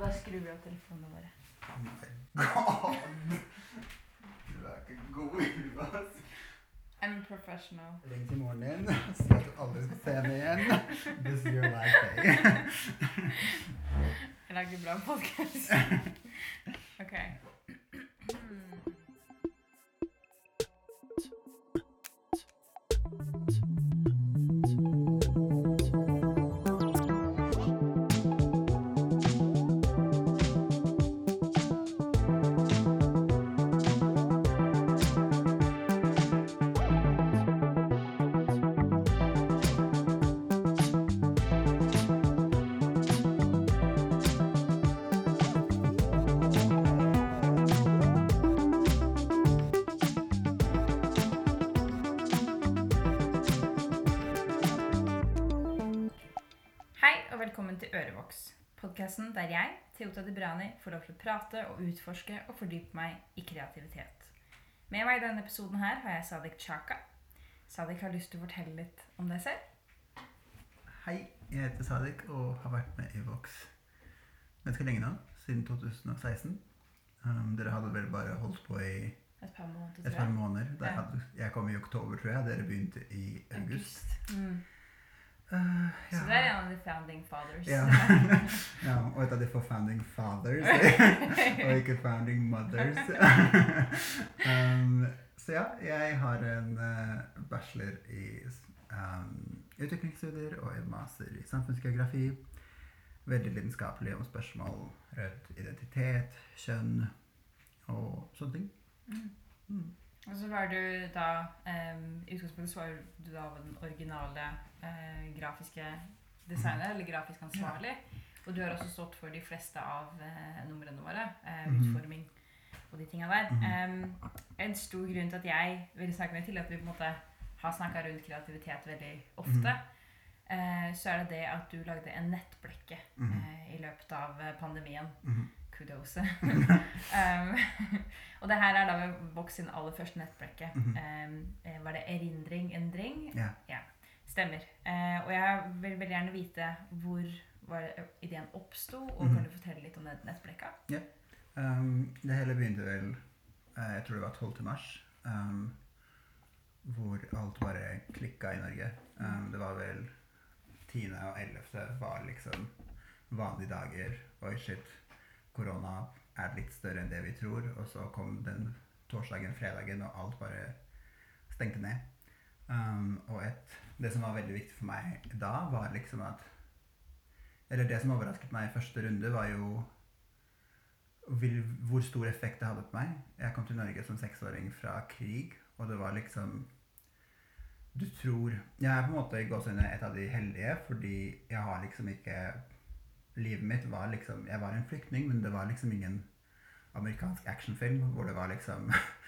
Og da skrur vi av telefonene våre. Oh my god! Du er ikke god i huet, ass. I'm professional. Ring til moren din, si at du aldri skal se henne igjen. This is your life day. Jeg lager bra podkast. OK. Podkasten der jeg, Theota Debrani, får lov til å prate og utforske og fordype meg i kreativitet. Med meg i denne episoden her har jeg Sadik Chaka. Sadik har lyst til å fortelle litt om deg selv. Hei, jeg heter Sadik og har vært med i Vox ganske lenge nå. Siden 2016. Um, dere hadde vel bare holdt på i Et par måneder, et par måneder. Ja. hadde, jeg kom i oktober, tror jeg. Dere begynte i august. Mm. Uh, Så du er en av de founding fathers. Ja. ja, og et av de for founding fathers, og ikke founding mothers. um, så ja, jeg har en eh, bachelor i um, utviklingsstudier og en master i samfunnsgeografi. Veldig lidenskapelig om spørsmål rundt identitet, kjønn og sånne ting. Mm. Mm. Og så var du da um, I utgangspunktet så var du da den originale eh, grafiske designer, eller grafisk ansvarlig. Og du har også stått for de fleste av eh, numrene våre. Eh, Mhm. Utforming og de tinga der. Mhm. Em, en stor grunn til at jeg ville snakke med til at vi på en måte har snakka rundt kreativitet veldig ofte, Mhm. eh, så er det det at du lagde en nettblekke Mhm. eh, i løpet av eh, pandemien. Mhm. Kudos. um, og det her er da Vox sin aller første nettblekke. Mhm. Um, var det erindring, endring? Ja. Stemmer. Eh, og jeg vil veldig gjerne vite hvor var ideen oppsto, og Mhm. kan du fortelle litt om den nettblekka? Um, det hele begynte vel eh, Jeg tror det var 12. mars. Um, hvor alt bare klikka i Norge. Um, det var vel 10. og 11. var liksom vanlige dager. Oi, shit. Korona er litt større enn det vi tror. Og så kom den torsdagen, fredagen, og alt bare stengte ned. Um, og et, det som var veldig viktig for meg da, var liksom at Eller det som overrasket meg i første runde, var jo vil, hvor stor effekt det hadde på meg. Jeg kom til Norge som seksåring fra krig, og det var liksom Du tror Jeg er på en måte i gåsehudet et av de heldige, fordi jeg har liksom ikke Livet mitt var liksom Jeg var en flyktning, men det var liksom ingen amerikansk actionfilm hvor det var liksom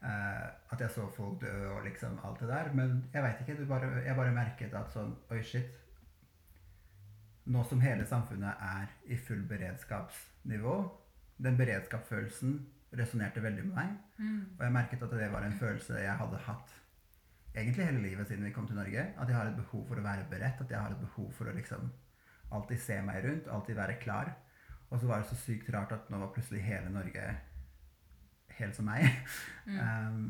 At jeg så folk dø og liksom alt det der. Men jeg veit ikke. Bare, jeg bare merket at sånn Oi, shit. Nå som hele samfunnet er i full beredskapsnivå, den beredskapsfølelsen resonnerte veldig med meg. Og jeg merket at det var en følelse jeg hadde hatt egentlig hele livet siden vi kom til Norge. At jeg har et behov for å være beredt, at jeg har et behov for å liksom alltid se meg rundt, alltid være klar. Og så var det så sykt rart at nå var plutselig hele Norge helt som meg. um,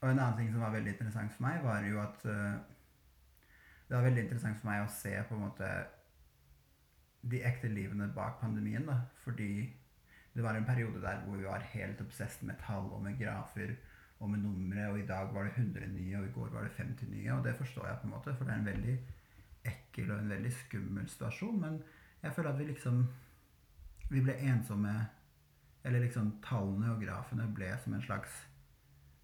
og en annen ting som var veldig interessant for meg, var jo at uh, det var veldig interessant for meg å se på en måte de ekte livene bak pandemien. da, Fordi det var en periode der hvor vi var helt obsessed med tall og med grafer og med numre, og i dag var det 100 nye, og i går var det 50 nye. Og det forstår jeg på en måte, for det er en veldig ekkel og en veldig skummel situasjon. Men jeg føler at vi liksom Vi ble ensomme Eller liksom tallene og grafene ble som en slags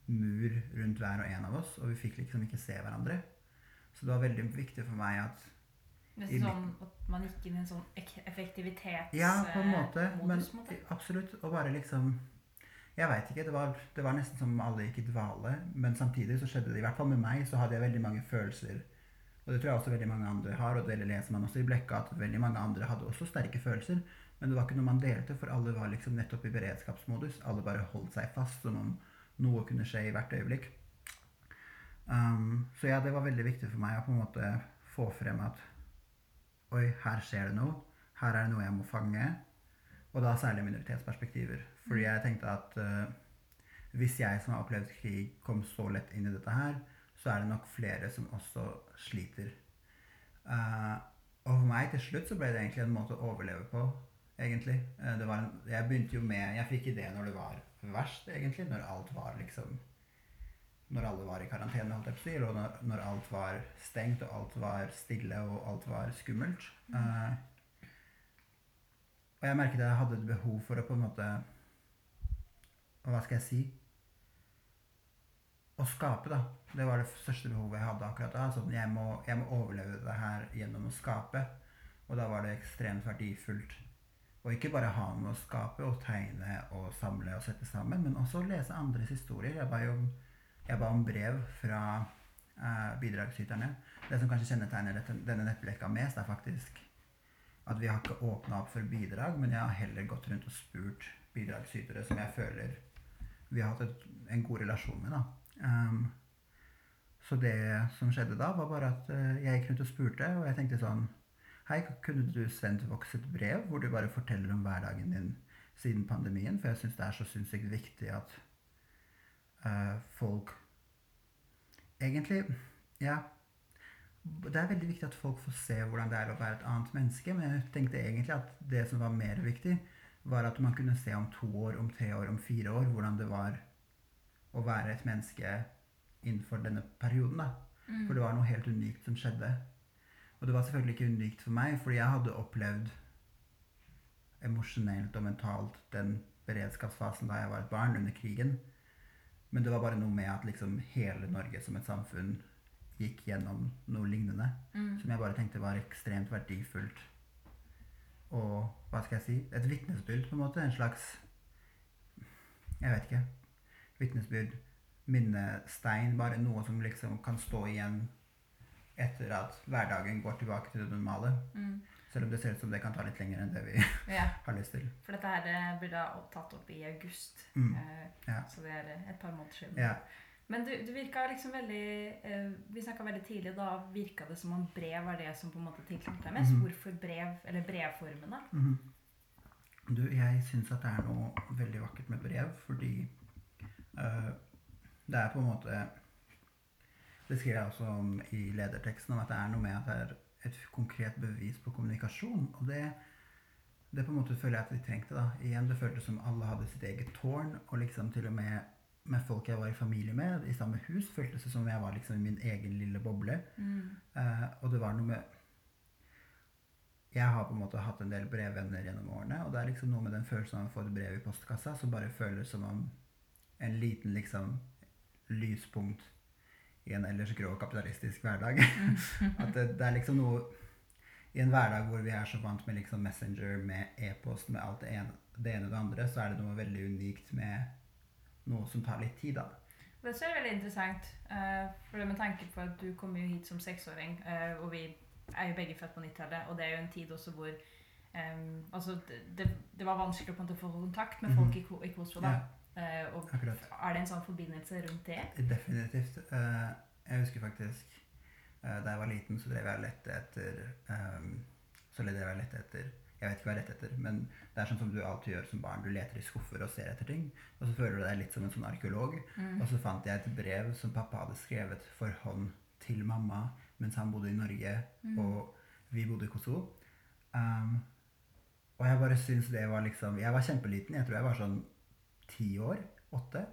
mur rundt hver og en av oss, og vi fikk liksom ikke se hverandre. Så det var veldig viktig for meg at Nesten sånn at man gikk inn i en sånn effektivitetsmodus? effektivitets... Ja, på en eh, måte. Men modus, på måte. absolutt. Og bare liksom Jeg veit ikke. Det var, det var nesten som om alle gikk i dvale. Men samtidig så skjedde det, i hvert fall med meg, så hadde jeg veldig mange følelser. Og det tror jeg også veldig mange andre har, og det leser man også i Blekka, at veldig mange andre hadde også sterke følelser. Men det var ikke noe man delte, for alle var liksom nettopp i beredskapsmodus. Alle bare holdt seg fast som om noe kunne skje i hvert øyeblikk. Um, så ja, det var veldig viktig for meg å på en måte få frem at Oi, her skjer det noe. Her er det noe jeg må fange. Og da særlig minoritetsperspektiver. Fordi jeg tenkte at uh, hvis jeg som har opplevd krig, kom så lett inn i dette her, så er det nok flere som også sliter. Uh, og for meg til slutt så ble det egentlig en måte å overleve på, egentlig. Eh, det var en, jeg begynte jo med Jeg fikk idé når det var verst, egentlig. Når alt var liksom Når alle var i karantene, holdt jeg på å si, Og når, når alt var stengt, og alt var stille, og alt var skummelt. Eh, og jeg merket at jeg hadde et behov for å på en måte Hva skal jeg si? Å skape, da. Det var det største behovet jeg hadde akkurat da. Sånn, jeg, må, jeg må overleve det her gjennom å skape. Og da var det ekstremt verdifullt å ikke bare ha med å skape og tegne og samle og sette sammen, men også lese andres historier. Jeg ba, jo, jeg ba om brev fra eh, bidragsyterne. Det som kanskje kjennetegner dette, denne nettblekka mest, er faktisk at vi har ikke åpna opp for bidrag, men jeg har heller gått rundt og spurt bidragsytere som jeg føler vi har hatt et, en god relasjon med. da. Um, så det som skjedde da, var bare at uh, jeg gikk rundt og spurte, og jeg tenkte sånn Hei, kunne du sendt Vox et brev hvor du bare forteller om hverdagen din siden pandemien? For jeg syns det er så sinnssykt viktig at uh, folk Egentlig, ja Det er veldig viktig at folk får se hvordan det er å være et annet menneske, men jeg tenkte egentlig at det som var mer viktig, var at man kunne se om to år, om tre år, om fire år hvordan det var å være et menneske innenfor denne perioden. da. Mm. For det var noe helt unikt som skjedde. Og det var selvfølgelig ikke unikt for meg, fordi jeg hadde opplevd emosjonelt og mentalt den beredskapsfasen da jeg var et barn under krigen. Men det var bare noe med at liksom hele Norge som et samfunn gikk gjennom noe lignende. Mm. Som jeg bare tenkte var ekstremt verdifullt. Og hva skal jeg si? Et vitnesbyrd, på en måte. En slags Jeg vet ikke. Vitnesbyrd. Minnestein. Bare noe som liksom kan stå igjen etter at hverdagen går tilbake til det normale. Mm. Selv om det ser ut som det kan ta litt lenger enn det vi Ja, har lyst til. for dette her eh, blir da tatt opp i august. Mm. Eh, Ja. Så det er eh, et par måneder siden. Ja. Men du, du virka liksom veldig eh, Vi snakka veldig tidlig, da virka det som om brev var det som på en måte tiltrakk deg mest. Mm. Hvorfor brev, eller brevformen, da? Mm. Du, jeg syns at det er noe veldig vakkert med brev, fordi øh, det er på en måte Det skriver jeg også om i lederteksten, om at det er noe med at det er et konkret bevis på kommunikasjon. Og det, det på en måte føler jeg at vi trengte. da. Igjen, Det føltes som alle hadde sitt eget tårn, og liksom til og med med folk jeg var i familie med, i samme hus, føltes det som om jeg var liksom i min egen lille boble. Mm. Uh, og det var noe med Jeg har på en måte hatt en del brevvenner gjennom årene, og det er liksom noe med den følelsen av å få et brev i postkassa som bare føles som om en liten liksom lyspunkt i en ellers grå kapitalistisk hverdag. At det, det er liksom noe I en hverdag hvor vi er så vant med liksom Messenger, med e-post, med alt det ene, det ene og det andre, så er det noe veldig unikt med noe som tar litt tid, da. Det ser er veldig interessant. uh, for det med tanke på at du kom jo hit som seksåring, uh, og vi er jo begge født på 90-tallet, og det er jo en tid også hvor um, altså det, det, det var vanskelig å få kontakt med folk i, Ko- i Kosovo. da. Eh, og Akkurat. er det en sånn forbindelse rundt det? Definitivt. Eh, jeg husker faktisk eh, da jeg var liten, så drev jeg og lette etter ehm, Så drev jeg og lette etter Jeg vet ikke hva jeg lette etter, men det er sånn som du alltid gjør som barn. Du leter i skuffer og ser etter ting. Og så føler du deg litt som en sånn arkeolog. Mm. Og så fant jeg et brev som pappa hadde skrevet for hånd til mamma mens han bodde i Norge Mm. og vi bodde i Kosovo. Um, og jeg bare syns det var liksom Jeg var kjempeliten. Jeg tror jeg var sånn ti år. Åtte.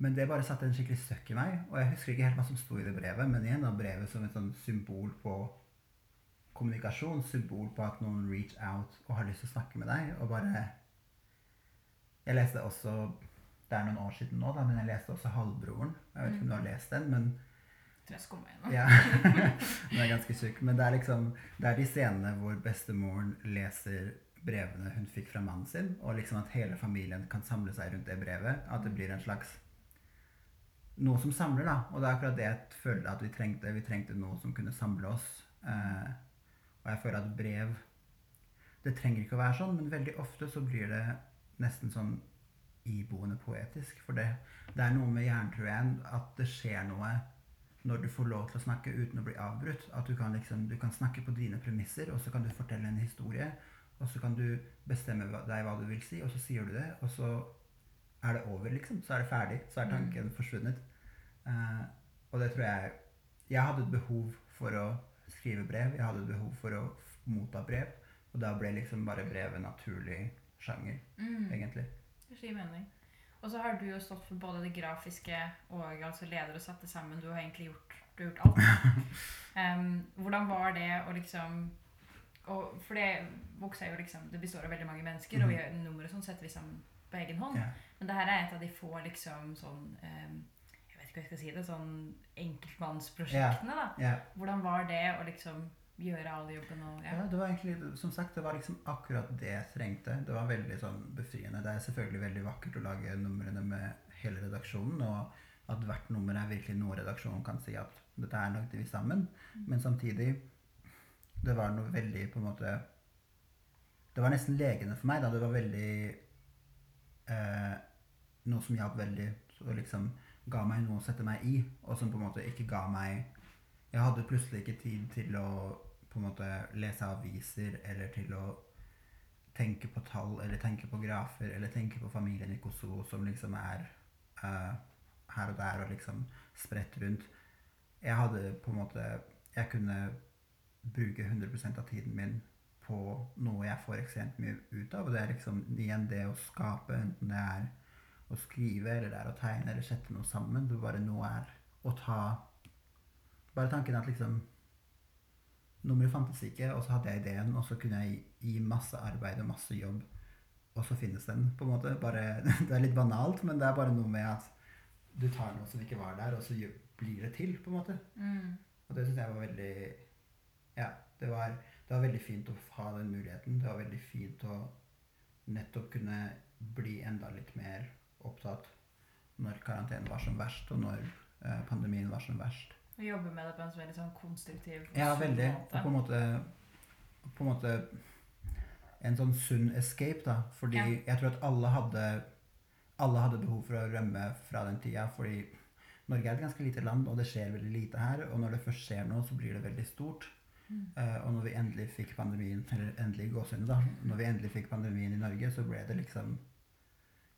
Men det bare satte en skikkelig støkk i meg. Og jeg husker ikke helt hva som sto i det brevet, men igjen da brevet som et sånn symbol på kommunikasjon. Symbol på at noen reach out og har lyst til å snakke med deg. Og bare Jeg leste også Det er noen år siden nå, da, men jeg leste også 'Halvbroren'. Jeg vet ikke om du har lest den, men tror jeg skummer gjennom. ja. Den er ganske tjukk. Men det er liksom Det er de scenene hvor bestemoren leser brevene hun fikk fra mannen sin, og liksom at hele familien kan samle seg rundt det brevet. At det blir en slags Noe som samler, da. Og det er akkurat det jeg følte at vi trengte. Vi trengte noe som kunne samle oss. Eh, og jeg føler at brev Det trenger ikke å være sånn, men veldig ofte så blir det nesten sånn iboende poetisk. For det, det er noe med jerntruen at det skjer noe når du får lov til å snakke uten å bli avbrutt. At du kan, liksom, du kan snakke på dine premisser, og så kan du fortelle en historie. Og så kan du bestemme deg hva du vil si, og så sier du det, og så er det over, liksom. Så er det ferdig. Så er Mm. tanken forsvunnet. Uh, og det tror jeg Jeg hadde et behov for å skrive brev. Jeg hadde et behov for å motta brev. Og da ble liksom bare brevet naturlig sjanger, Mm. egentlig. Det gir mening. Og så har du jo stått for både det grafiske og altså leder og satt det sammen. Du har egentlig gjort, du har gjort alt. Um, hvordan var det å liksom og, For det Vox er jo liksom Det består av veldig mange mennesker, og vi har nummer og sånn setter vi sammen på egen hånd. Yeah. Men det her er et av de få liksom sånn um, Jeg vet ikke hva jeg skal si det. Sånn enkeltmannsprosjektene, da. Yeah. Hvordan var det å liksom gjøre all jobben og Ja, det var egentlig, som sagt, det var liksom akkurat det jeg trengte. Det var veldig sånn befriende. Det er selvfølgelig veldig vakkert å lage numrene med hele redaksjonen, og at hvert nummer er virkelig noe redaksjonen kan si at dette er lagde vi sammen. Men samtidig, det var noe veldig på en måte Det var nesten legende for meg, da. Det var veldig eh, Noe som hjalp veldig, og liksom ga meg noe å sette meg i, og som på en måte ikke ga meg Jeg hadde plutselig ikke tid til å på en måte lese aviser eller til å tenke på tall eller tenke på grafer eller tenke på familien i Kosovo som liksom er eh, her og der og liksom spredt rundt. Jeg hadde på en måte Jeg kunne bruke 100 av tiden min på noe jeg får ekstremt mye ut av. Og det er liksom igjen det å skape, enten det er å skrive eller det er å tegne eller sette noe sammen. Det bare noe er å ta Bare tanken at liksom Nummeret fantes ikke, og så hadde jeg ideen, og så kunne jeg gi masse arbeid og masse jobb, og så finnes den, på en måte. Bare, det er litt banalt, men det er bare noe med at du tar noe som ikke var der, og så blir det til, på en måte. mm. Og det syns jeg var veldig Ja, det var, det var veldig fint å ha den muligheten. Det var veldig fint å nettopp kunne bli enda litt mer opptatt når karantenen var som verst, og når eh, pandemien var som verst. Og jobbe med det på en veldig sånn konstruktiv Ja, veldig. måte. Og på en måte På en måte en sånn sunn escape, da. Fordi Ja. jeg tror at alle hadde Alle hadde behov for å rømme fra den tida. Fordi Norge er et ganske lite land, og det skjer veldig lite her. Og når det først skjer noe, så blir det veldig stort. Eh, og når vi endelig fikk pandemien, eller endelig i da. Når vi endelig fikk pandemien i Norge, så ble det liksom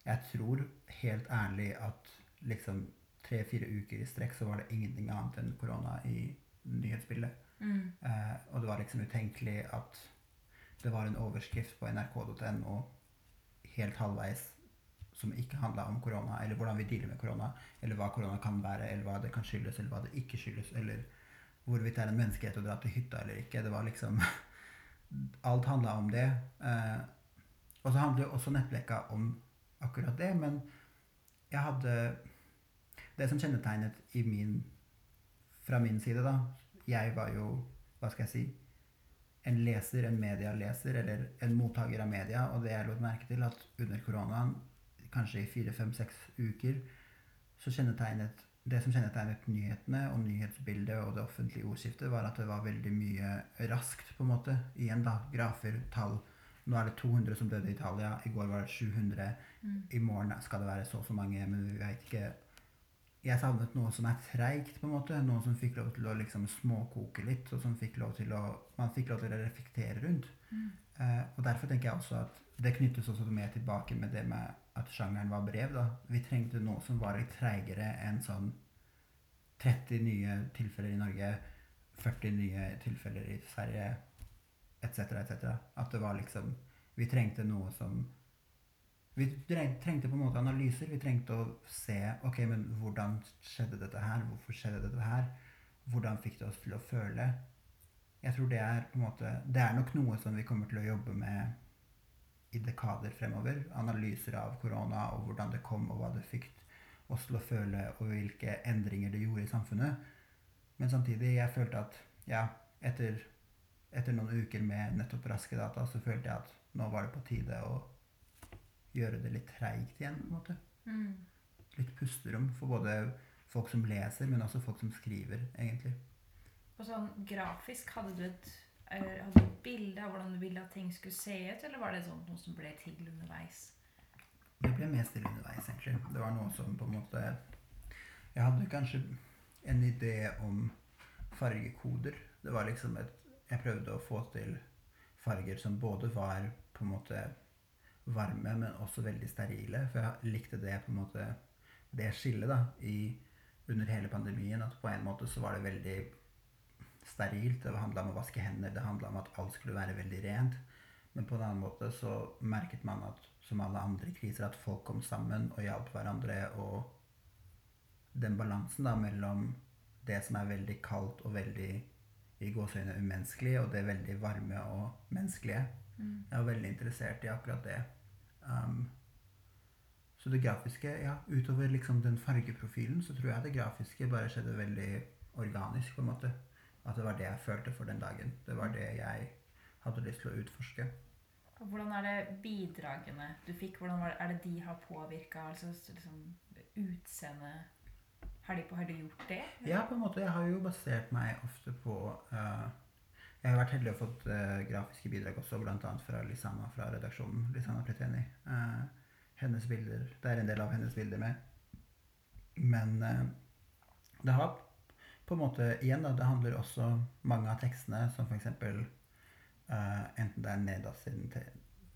Jeg tror helt ærlig at liksom tre-fire uker i strekk så var det ingenting annet enn korona i nyhetsbildet. Mm. Uh, og det var liksom utenkelig at det var en overskrift på nrk.no helt halvveis som ikke handla om korona, eller hvordan vi dealer med korona, eller hva korona kan være, eller hva det kan skyldes, eller hva det ikke skyldes, eller hvorvidt det er en menneskerett å dra til hytta eller ikke. Det var liksom Alt handla om det. Eh, og så handler jo også nettblekka om akkurat det, men jeg hadde Det som kjennetegnet i min fra min side, da Jeg var jo, hva skal jeg si en leser, en medialeser, eller en mottaker av media. Og det jeg lot merke til, at under koronaen, kanskje i fire, fem, seks uker, så kjennetegnet det som kjennetegnet nyhetene og nyhetsbildet og det offentlige ordskiftet, var at det var veldig mye raskt, på en måte. Igjen, da. Grafer, tall. Nå er det 200 som døde i Italia. I går var det 700. Mm. I morgen skal det være så og så mange, men vi veit ikke. Jeg savnet noe som er treigt, på en måte. Noe som fikk lov til å liksom småkoke litt, og som fikk lov til å, man fikk lov til å reflektere rundt. Eh, og derfor tenker jeg også at det knyttes også mer tilbake med det med at sjangeren var brev. da. Vi trengte noe som var litt treigere enn sånn 30 nye tilfeller i Norge, 40 nye tilfeller i Sverige, etc., etc. At det var liksom Vi trengte noe som Vi trengte på en måte analyser. Vi trengte å se ok, men hvordan skjedde dette her? Hvorfor skjedde dette her? Hvordan fikk det oss til å føle? Jeg tror det er på en måte Det er nok noe som vi kommer til å jobbe med i dekader fremover. Analyser av korona og hvordan det kom, og hva det fikk oss til å føle, og hvilke endringer det gjorde i samfunnet. Men samtidig, jeg følte at ja, etter, etter noen uker med nettopp raske data, så følte jeg at nå var det på tide å gjøre det litt treigt igjen, på en måte. Mm. Litt pusterom for både folk som leser, men også folk som skriver, egentlig. Og sånn grafisk, hadde du et, hadde du et bilde av hvordan du ville at ting skulle se ut, eller var det sånn noe som ble til underveis? Det ble mest til underveis, egentlig. Det var noe som på en måte Jeg hadde kanskje en idé om fargekoder. Det var liksom et Jeg prøvde å få til farger som både var på en måte varme, men også veldig sterile. For jeg likte det på en måte det skillet da, i, under hele pandemien. At på en måte så var det veldig sterilt. Det handla om å vaske hender, det handla om at alt skulle være veldig rent. Men på en annen måte så merket man at som alle andre kriser at folk kom sammen og hjalp hverandre. Og den balansen da mellom det som er veldig kaldt og veldig i gåseøyne umenneskelig, og det veldig varme og menneskelige. Mm. Jeg var veldig interessert i akkurat det. Um, så det grafiske, ja, utover liksom den fargeprofilen, så tror jeg det grafiske bare skjedde veldig organisk, på en måte. At det var det jeg følte for den dagen. Det var det jeg hadde lyst til å utforske. Og Hvordan er det bidragene du fikk, hvordan var det, er det de har påvirka? Altså liksom utseende har har de gjort det? Ja, på en måte. Jeg har jo basert meg ofte på uh, Jeg har vært heldig og fått uh, grafiske bidrag også, bl.a. fra Lisana fra redaksjonen. Lisana Preteni. Uh, hennes bilder Det er en del av hennes bilder med. Men det har på en måte Igjen, da. Det handler også mange av tekstene, som f.eks. Uh, enten det er Neda sin, te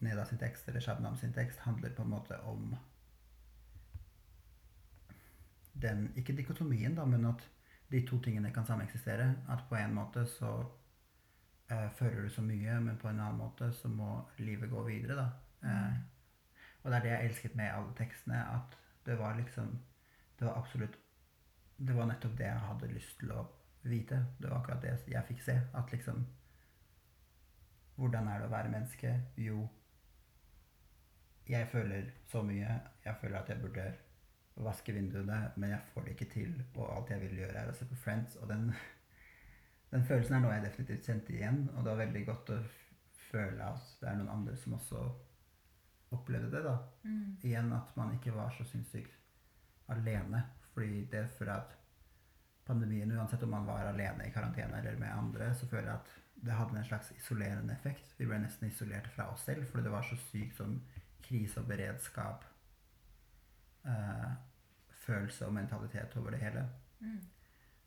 Neda sin tekst eller Shabnam sin tekst, handler på en måte om den Ikke dikotomien, da, men at de to tingene kan sameksistere. At på en måte så uh, føler du så mye, men på en annen måte så må livet gå videre, da. Uh, og det er det jeg elsket med alle tekstene, at det var liksom Det var absolutt Det var nettopp det jeg hadde lyst til å vite. Det var akkurat det jeg fikk se. At liksom hvordan er det å være menneske? Jo, jeg føler så mye. Jeg føler at jeg burde vaske vinduene, men jeg får det ikke til. Og alt jeg vil gjøre, er å se på Friends. Og den, den følelsen er noe jeg definitivt kjente igjen. Og det var veldig godt å føle at det er noen andre som også opplevde det. da. Mm. Igjen at man ikke var så sinnssykt alene. Fordi det for at pandemien, uansett om man var alene i karantene eller med andre, så føler jeg at det hadde en slags isolerende effekt. Vi ble nesten isolert fra oss selv fordi det var så sykt sånn krise og beredskap, eh, følelse og mentalitet over det hele. Mm.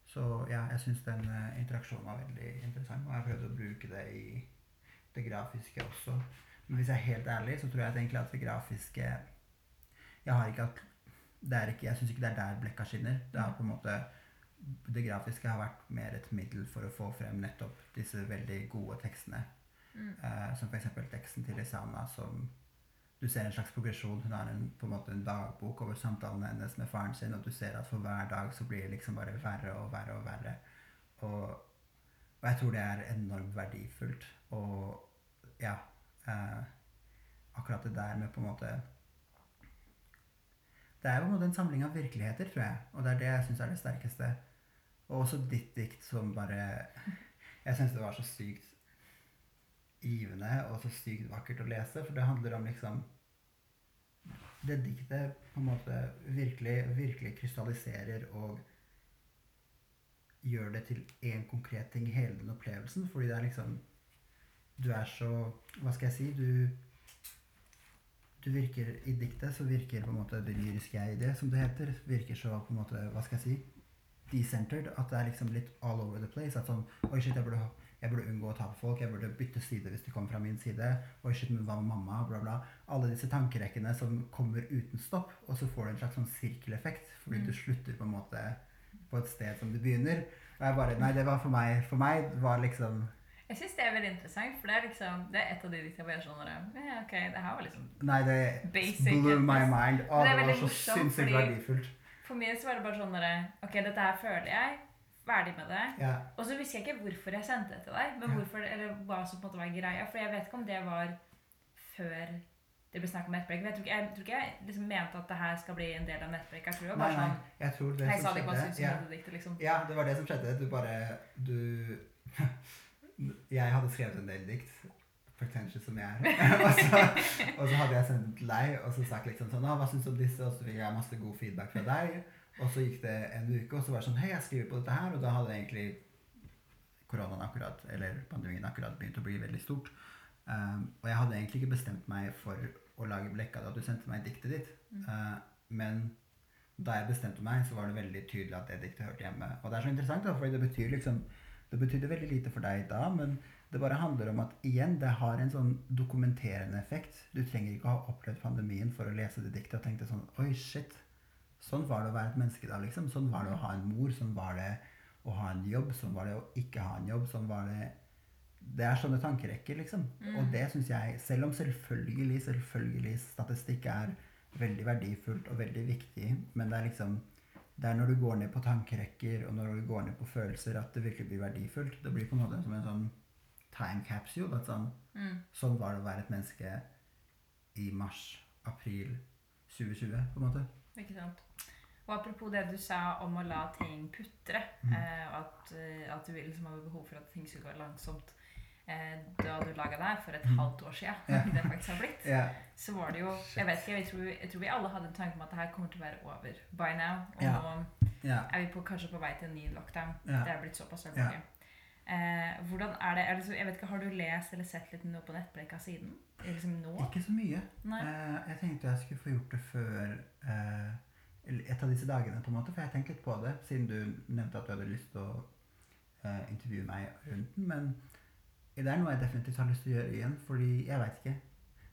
Så ja, jeg syns den eh, interaksjonen var veldig interessant, og jeg har prøvd å bruke det i det grafiske også. Men hvis jeg er helt ærlig, så tror jeg egentlig at det grafiske Jeg har ikke er ikke, Jeg syns ikke det er der blekka skinner. Det er på en måte det grafiske har vært mer et middel for å få frem nettopp disse veldig gode tekstene. Mm. Uh, som f.eks. teksten til Isana, som du ser en slags progresjon. Hun har en, på en måte en dagbok over samtalene hennes med faren sin, og du ser at for hver dag så blir det liksom bare verre og verre og verre. Og, og jeg tror det er enormt verdifullt. Og ja uh, Akkurat det der med på en måte Det er måte en samling av virkeligheter, tror jeg. Og det er det jeg syns er det sterkeste. Og også ditt dikt som bare Jeg syns det var så sykt givende og så sykt vakkert å lese, for det handler om liksom Det diktet på en måte virkelig, virkelig krystalliserer og gjør det til én konkret ting i hele den opplevelsen, fordi det er liksom Du er så Hva skal jeg si? Du du virker I diktet så virker på en måte det lyriske jeg i det, som det heter, virker så på en måte Hva skal jeg si? decentered. At det er liksom litt all over the place. At sånn Oi, shit, jeg burde, jeg burde unngå å ta på folk. Jeg burde bytte side hvis de kom fra min side. Oi, shit, men hva med mamma? Bla, bla. Alle disse tankerekkene som kommer uten stopp. Og så får du en slags sånn sirkeleffekt. Fordi Mm. du slutter på en måte på et sted som du begynner. Og jeg bare Nei, det var for meg For meg var liksom Jeg syns det er veldig interessant, for det er liksom Det er et av de skjønner det. Ja, ok, det her var liksom Nei, det Basic, blew my mind. Å, det det var så sinnssykt verdifullt. For meg så var det bare sånn derre Ok, dette her føler jeg. Ferdig med det. Ja. Og så visste jeg ikke hvorfor jeg sendte det til deg, men hvorfor, eller hva som på en måte var greia. For jeg vet ikke om det var før det ble snakk om nettbrekk. Jeg tror ikke jeg, tror ikke jeg liksom mente at det her skal bli en del av nettbrekk. Jeg tror det var Nei, bare nei. sånn Jeg tror det Jeg som sa det ikke hva jeg ja. diktet, liksom. Ja, det var det som skjedde. Du bare Du Jeg hadde skrevet en del dikt, pretentious som jeg er. og, så, og så hadde jeg sendt den til deg og så sagt liksom sånn 'Hva syns du om disse?' Og så fikk jeg masse god feedback fra deg. Og så gikk det en uke, og så var det sånn 'Hei, jeg skriver på dette her.' Og da hadde egentlig koronaen akkurat, eller pandemien akkurat begynt å bli veldig stort. Um, og jeg hadde egentlig ikke bestemt meg for å lage blekka da du sendte meg diktet ditt. Uh, men da jeg bestemte meg, så var det veldig tydelig at det diktet hørte hjemme. Og det er så interessant, da, fordi det betyr liksom Det betydde veldig lite for deg da, men Det bare handler om at igjen, det har en sånn dokumenterende effekt. Du trenger ikke å ha opplevd pandemien for å lese det diktet og tenke sånn Oi, shit. Sånn var det å være et menneske da, liksom. Sånn var det å ha en mor. Sånn var det å ha en jobb. Sånn var det å ikke ha en jobb. Sånn var det Det er sånne tankerekker, liksom. Mm. Og det syns jeg, selv om selvfølgelig, selvfølgelig statistikk er veldig verdifullt og veldig viktig, men det er liksom det er når du går ned på tankerekker og når du går ned på følelser, at det virkelig blir verdifullt. Det blir på en måte som en sånn time capsule. At sånn, Mm. sånn var det å være et menneske i mars-april 2020, på en måte. Ikke sant. Og apropos det du sa om å la ting putre, Mm. eh, at, eh, at du liksom hadde behov for at ting skulle gå langsomt. Eh, da du laga her for et Mm. halvt år siden, Ja. det faktisk har blitt, Ja. så var det jo Jeg vet ikke, jeg tror, jeg tror vi alle hadde en tanke om at det her kommer til å være over by now. Og Ja. nå er vi på, kanskje på vei til en ny lockdown. Det er blitt såpass alvorlig. Eh, hvordan er det, er det så, jeg vet ikke, Har du lest eller sett litt noe på nettbrekka siden? Liksom nå? Ikke så mye. Eh, jeg tenkte jeg skulle få gjort det før eh, et av disse dagene, på en måte, for jeg tenkte litt på det, siden du nevnte at du hadde lyst til å eh, intervjue meg rundt den. Men det er noe jeg definitivt har lyst til å gjøre igjen, fordi jeg veit ikke.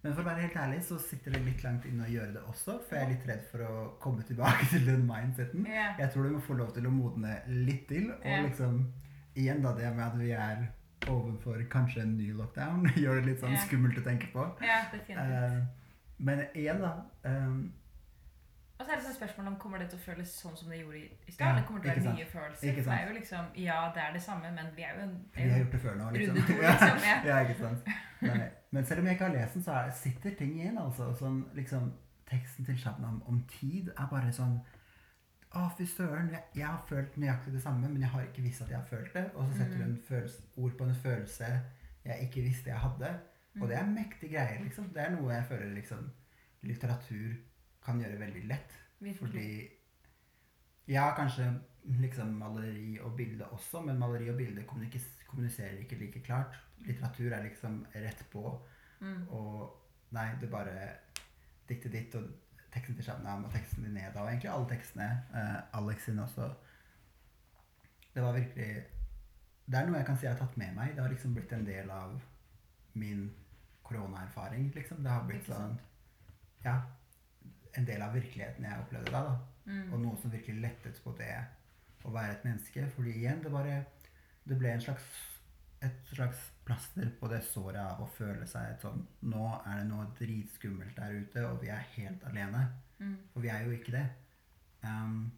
Men for å være helt ærlig så sitter det litt langt inne å gjøre det også, for jeg er litt redd for å komme tilbake til den mindseten. Yeah. Jeg tror du må få lov til å modne litt til, og yeah. liksom igjen da det med at vi er overfor kanskje en ny lockdown, gjør det litt sånn yeah. skummelt å tenke på. ja, definitivt. Eh, men igjen, da. ehm, Og så er det sånn spørsmål om kommer det til å føles sånn som det gjorde i, stad, Ja, eller kommer det til å være være nye følelser? Ikke sant? det er jo liksom, ja, det er det samme, men vi er jo en vi har gjort det før nå, liksom. to, liksom. Ja. ja, ikke sant. Nei. Men selv om jeg ikke har lest den, så er, sitter ting igjen. altså. Sånn, liksom, teksten til Shabnam om tid er bare sånn Å, fy søren, jeg, jeg har følt nøyaktig det samme, men jeg har ikke visst at jeg har følt det. Og så setter Mm. hun følelse, ord på en følelse jeg ikke visste jeg hadde. Og det er mektige greier, liksom. Det er noe jeg føler liksom litteratur kan gjøre veldig lett. Virkelig. Fordi Ja, kanskje liksom maleri og bilde også, men maleri og bilde kommuniserer ikke like klart. Litteratur er liksom rett på, Mm. og nei, er bare dikter ditt og teksten til Shabnam og teksten din Neda, og egentlig alle tekstene. Eh, Alex sin også. Det var virkelig Det er noe jeg kan si jeg har tatt med meg. Det har liksom blitt en del av min koronaerfaring, liksom. Det har blitt sånn? Ja. En del av virkeligheten jeg opplevde da. da. Mm. Og noe som virkelig lettet på det å være et menneske. Fordi igjen, det bare Det ble en slags et slags plaster på det såret av å føle seg et sånn Nå er det noe dritskummelt der ute, og vi er helt alene. Mm. For vi er jo ikke det. Um,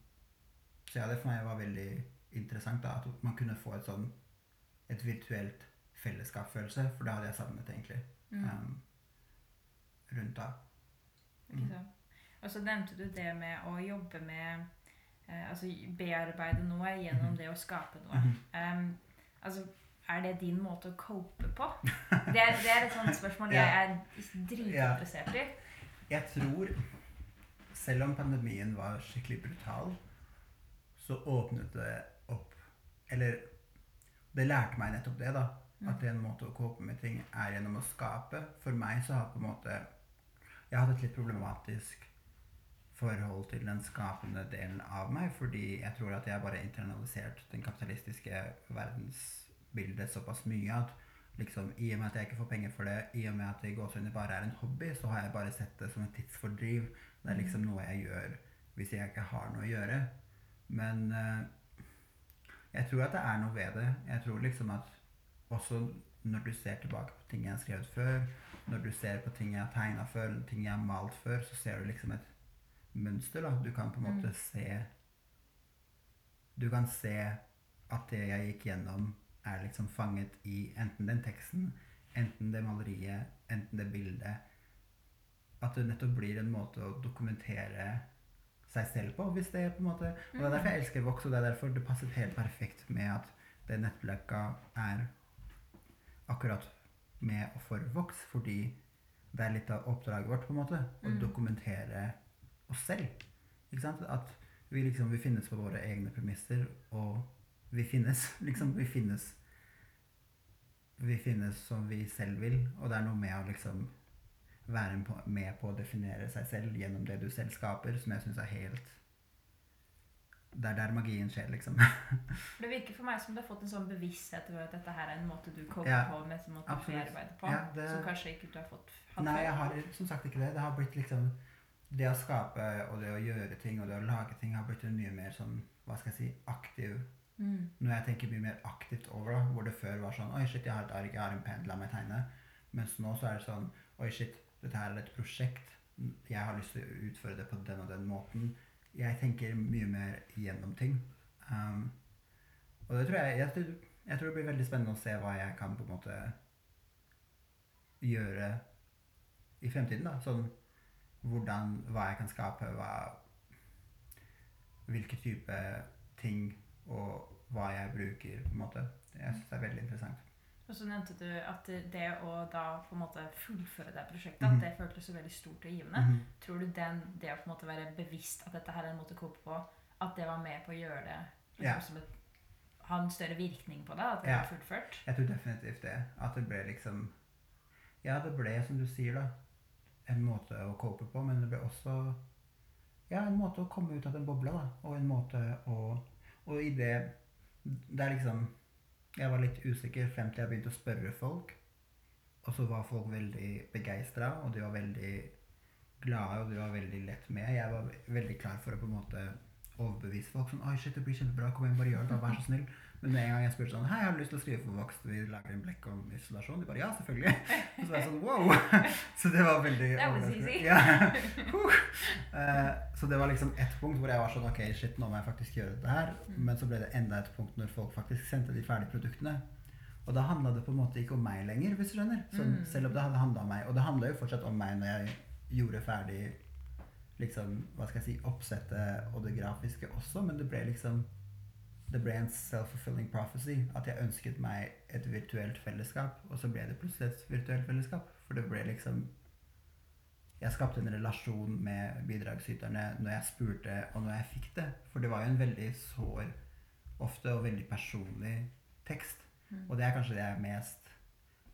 så ja, det for meg var veldig interessant da, at man kunne få et sånn et virtuelt fellesskapsfølelse, for det hadde jeg savnet egentlig. Mm. Um, rundt da. Ikke sant? Og så nevnte du det med å jobbe med eh, Altså bearbeide noe gjennom Mhm. det å skape noe. Um, altså, er det din måte å cope på? Det er, det er et sånt spørsmål jeg er dritinteressert i. Jeg tror, selv om pandemien var skikkelig brutal, så åpnet det opp Eller det lærte meg nettopp det, da. At en måte å cope med ting er gjennom å skape. For meg så har på en måte Jeg hadde et litt problematisk forhold til den skapende delen av meg, fordi jeg tror at jeg bare internalisert den kapitalistiske verdensbildet såpass mye at liksom, i og med at jeg ikke får penger for det, i og med at det i gåsehudet bare er en hobby, så har jeg bare sett det som et tidsfordriv. Det er liksom noe jeg gjør hvis jeg ikke har noe å gjøre. Men uh, jeg tror at det er noe ved det. Jeg tror liksom at også når du ser tilbake på ting jeg har skrevet før, når du ser på ting jeg har tegna før, ting jeg har malt før, så ser du liksom et mønster. da. Du kan på en måte Mm. se Du kan se at det jeg gikk gjennom, er liksom fanget i enten den teksten, enten det maleriet, enten det bildet. At det nettopp blir en måte å dokumentere seg selv på, hvis det er på en måte Og det er derfor jeg elsker Vox, og det er derfor det passet helt perfekt med at det nettblekka er akkurat med og for Vox, fordi det er litt av oppdraget vårt, på en måte, å Mm. dokumentere oss selv. Ikke sant? At vi liksom vi finnes på våre egne premisser, og vi finnes. Liksom, vi finnes Vi finnes som vi selv vil, og det er noe med å liksom være med på å definere seg selv gjennom det du selv skaper, som jeg syns er helt Det er der magien skjer, liksom. Det virker for meg som du har fått en sånn bevissthet over at dette her er en måte du kommer Ja, på, med en måte du arbeider på, Ja, det- som kanskje ikke du har fått Nei, jeg har som sagt ikke det. Det har blitt liksom Det å skape og det å gjøre ting og det å lage ting har blitt en mye mer sånn, hva skal jeg si, aktiv Mm. Når jeg tenker mye mer aktivt over det, hvor det før var sånn Oi, shit, jeg har et ark, jeg har en penn, la meg tegne. Mens nå så er det sånn Oi, shit, dette her er et prosjekt. Jeg har lyst til å utføre det på den og den måten. Jeg tenker mye mer gjennom ting. Um, og det tror jeg, jeg tror, jeg tror det blir veldig spennende å se hva jeg kan på en måte gjøre i fremtiden. da, sånn hvordan, Hva jeg kan skape, hva, hvilke type ting og hva jeg bruker. på en måte. Jeg synes det er veldig interessant. Og så nevnte du at det å da på en måte fullføre det prosjektet, Mhm. at det føltes så veldig stort og givende. Mhm. Tror du den, det å på en måte være bevisst at dette her er en måte å cope på, at det var med på å gjøre det liksom, som et, ha en større virkning på det? At det Ja. ble fullført? Jeg tror definitivt det. At det ble liksom Ja, det ble, som du sier, da, en måte å cope på, men det ble også Ja, en måte å komme ut av den bobla, da. Og en måte å Og i det Det er liksom Jeg var litt usikker frem til jeg begynte å spørre folk. Og så var folk veldig begeistra, og de var veldig glade, og de var veldig lett med. Jeg var veldig klar for å på en måte overbevise folk. sånn, Oi, shit, det blir kjempebra, kom igjen, bare gjør det, vær så snill. Men med en gang jeg spurte sånn Hei, har du lyst til å skrive for Vox? Vi lager en blekk om isolasjon. De bare ja, selvfølgelig. Og så var jeg sånn wow. Så det var veldig. Ja. Eh, så det var liksom ett punkt hvor jeg var sånn Ok, shit, nå må jeg faktisk gjøre dette her. Mm. Men så ble det enda et punkt når folk faktisk sendte de ferdige produktene. Og da handla det på en måte ikke om meg lenger, hvis du skjønner. Sånn, Mm. Selv om det hadde handla om meg. Og det handla jo fortsatt om meg når jeg gjorde ferdig liksom, hva skal jeg si, oppsettet og det grafiske også, men det ble liksom det ble en self-fulfilling prophecy. At jeg ønsket meg et virtuelt fellesskap, og så ble det plutselig et virtuelt fellesskap. For det ble liksom Jeg skapte en relasjon med bidragsyterne når jeg spurte, og når jeg fikk det. For det var jo en veldig sår, ofte, og veldig personlig tekst. Mm. Og det er kanskje det jeg er mest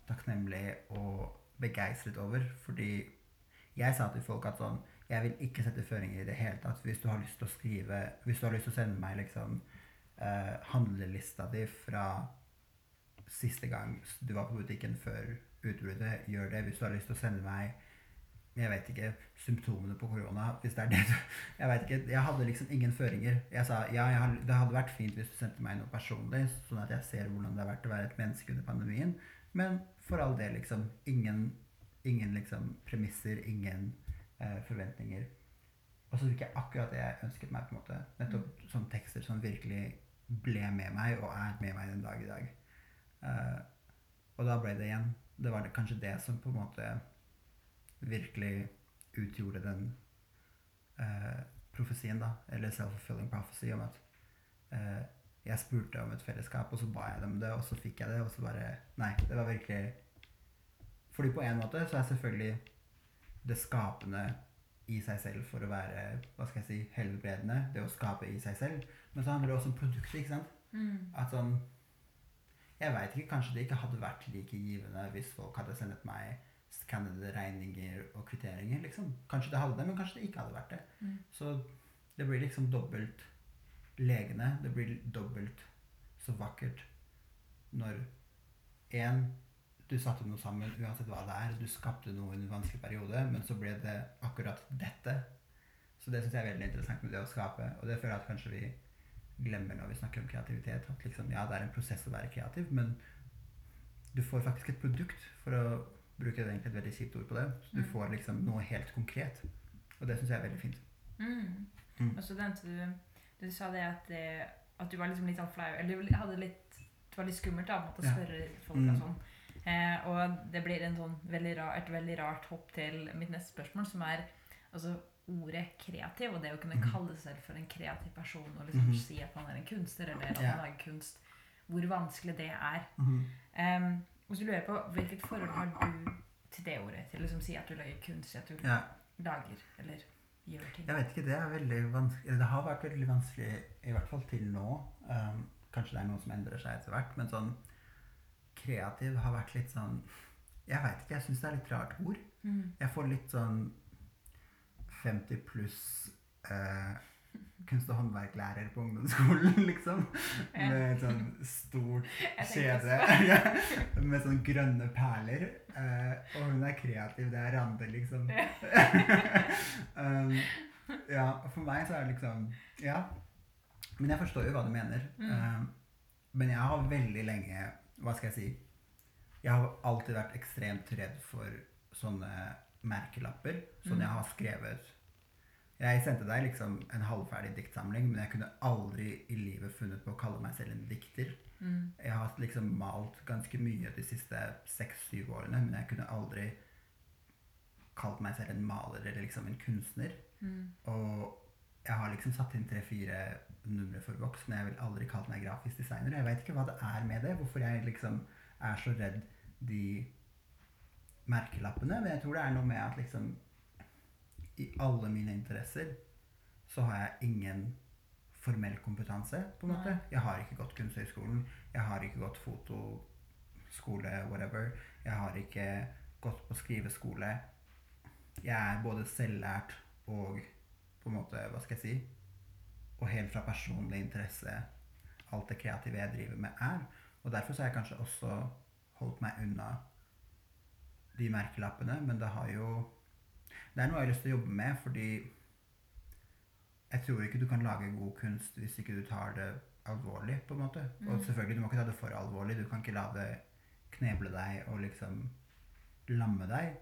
takknemlig og begeistret over. Fordi jeg sa til folk at sånn Jeg vil ikke sette føringer i det hele tatt. Hvis du har lyst til å skrive Hvis du har lyst til å sende meg liksom eh, handlelista di fra siste gang du var på butikken før utbruddet, gjør det. Hvis du har lyst til å sende meg jeg vet ikke, symptomene på korona, hvis det er det du Jeg vet ikke, jeg hadde liksom ingen føringer. Jeg sa ja, jeg har, det hadde vært fint hvis du sendte meg noe personlig, sånn at jeg ser hvordan det har vært å være et menneske under pandemien. Men for all del, liksom. Ingen, ingen liksom premisser, ingen eh, forventninger. Og så fikk jeg akkurat det jeg ønsket meg. på en måte. Nettopp sånne tekster som virkelig ble med meg, og er med meg den dag i dag. Uh, og da ble det igjen Det var det, kanskje det som på en måte virkelig utgjorde den uh, profesien, da. Eller self-fulfilling prophecy om at uh, jeg spurte om et fellesskap, og så ba jeg dem det, og så fikk jeg det, og så bare Nei, det var virkelig Fordi på en måte så er selvfølgelig det skapende i seg selv for å være hva skal jeg si, helbredende. Det å skape i seg selv. Men så handler det også om produktet. ikke sant? Mm. At sånn Jeg veit ikke, kanskje det ikke hadde vært like givende hvis folk hadde sendt meg skannede regninger og kvitteringer, liksom. Kanskje det hadde det, men kanskje det ikke hadde vært det. Mm. Så det blir liksom dobbelt legende. Det blir dobbelt så vakkert når én du satte noe sammen uansett hva det er. Du skapte noe i en vanskelig periode, men så ble det akkurat dette. Så det syns jeg er veldig interessant med det å skape. Og det føler jeg at kanskje vi glemmer når vi snakker om kreativitet. At liksom, ja, det er en prosess å være kreativ, men du får faktisk et produkt, for å bruke et veldig kjipt ord på det. Så du Mm. får liksom noe helt konkret. Og det syns jeg er veldig fint. Mm. Mm. Og så nevnte du Du sa det at, det, at du var liksom litt sånn flau Eller du hadde litt Det var litt skummelt da, å Ja. spørre folk Mm. og sånn. Eh, og det blir en sånn veldig rar, et veldig rart hopp til mitt neste spørsmål, som er altså ordet kreativ, og det å kunne Mhm. kalle seg selv for en kreativ person og liksom Mhm. si at man er en kunstner, eller at man lager kunst, hvor vanskelig det er. Mhm. Um, og så lurer på hvilket forhold har du til det ordet? Til å liksom si at du lager kunst, at du Ja. lager eller gjør ting? Jeg vet ikke, det er veldig vanskelig Det har vært veldig vanskelig, i hvert fall til nå. Um, kanskje det er noe som endrer seg etter hvert, men sånn kreativ har vært litt sånn Jeg veit ikke, jeg syns det er litt rart ord. Mm. Jeg får litt sånn 50 pluss eh, kunst- og håndverklærer på ungdomsskolen, liksom. Ja. Med sånn stort kjede ja, med sånn grønne perler. Eh, og hun er kreativ. Det er Rande, liksom. um, ja, for meg så er det liksom Ja. Men jeg forstår jo hva du mener. Mm. Um, men jeg har veldig lenge Hva skal jeg si? Jeg har alltid vært ekstremt redd for sånne merkelapper. som Mm. jeg har skrevet Jeg sendte deg liksom en halvferdig diktsamling, men jeg kunne aldri i livet funnet på å kalle meg selv en dikter. Mm. Jeg har liksom malt ganske mye de siste seks-syv årene, men jeg kunne aldri kalt meg selv en maler eller liksom en kunstner. Mm. Og jeg har liksom satt inn tre-fire numre for voks, men jeg vil aldri kalt meg grafisk designer. Jeg vet ikke hva det er med det, hvorfor jeg liksom er så redd de merkelappene. Men jeg tror det er noe med at liksom i alle mine interesser så har jeg ingen formell kompetanse, på en måte. Nei. Jeg har ikke gått Kunsthøgskolen, jeg har ikke gått fotoskole, whatever. Jeg har ikke gått på skriveskole. Jeg er både selvlært og på en måte, hva skal jeg si, og helt fra personlig interesse alt det kreative jeg driver med er. Og derfor så har jeg kanskje også holdt meg unna de merkelappene, men det har jo Det er noe jeg har lyst til å jobbe med, fordi jeg tror ikke du kan lage god kunst hvis ikke du tar det alvorlig, på en måte. Og Mm. selvfølgelig, du må ikke ta det for alvorlig. Du kan ikke la det kneble deg og liksom lamme deg.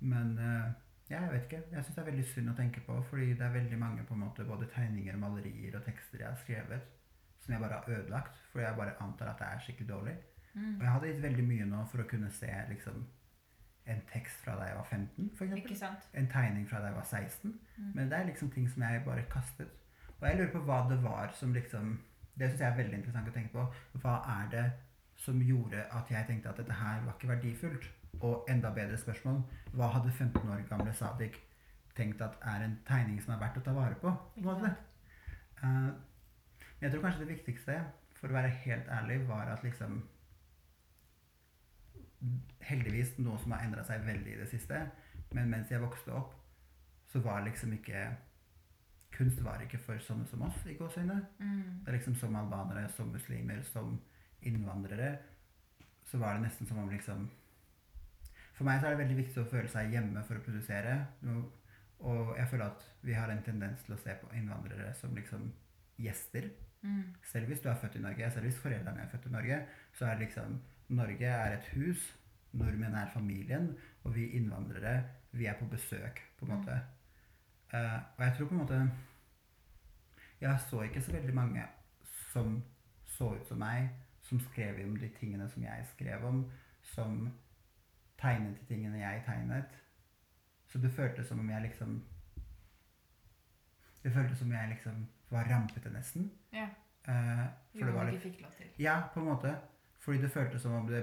Men uh, ja, jeg vet ikke. Jeg syns det er veldig synd å tenke på, fordi det er veldig mange på en måte, både tegninger, malerier og tekster jeg har skrevet, som jeg bare har ødelagt, fordi jeg bare antar at det er skikkelig dårlig. Mm. Og jeg hadde gitt veldig mye nå for å kunne se liksom en tekst fra da jeg var 15, for. Ikke sant? En tegning fra da jeg var 16. Mm. Men det er liksom ting som jeg bare kastet. Og jeg lurer på hva det var som liksom Det syns jeg er veldig interessant å tenke på. Hva er det som gjorde at jeg tenkte at dette her var ikke verdifullt? Og enda bedre spørsmål, hva hadde 15 år gamle Sadik tenkt at er en tegning som er verdt å ta vare på? på men jeg tror kanskje det viktigste, for å være helt ærlig, var at liksom Heldigvis noe som har endra seg veldig i det siste. Men mens jeg vokste opp, så var liksom ikke Kunst var ikke for sånne som oss, i gåsehudet. Mm. Det er liksom Som albanere, som muslimer, som innvandrere, så var det nesten som om liksom For meg så er det veldig viktig å føle seg hjemme for å produsere. Og- Og jeg føler at vi har en tendens til å se på innvandrere som liksom gjester. Mm. Selv hvis du er født i Norge, selv hvis foreldrene er født i Norge, så er det liksom Norge er et hus, nordmenn er familien, og vi innvandrere, vi er på besøk, på en måte. Uh, og jeg tror på en måte Jeg så ikke så veldig mange som så ut som meg, som skrev om de tingene som jeg skrev om, som tegnet de tingene jeg tegnet. Så det føltes som om jeg liksom Det føltes som om jeg liksom var rampete, nesten. Ja. Uh, for Jo, det var litt fikk lov til. Ja, på en måte. Fordi det føltes som om det,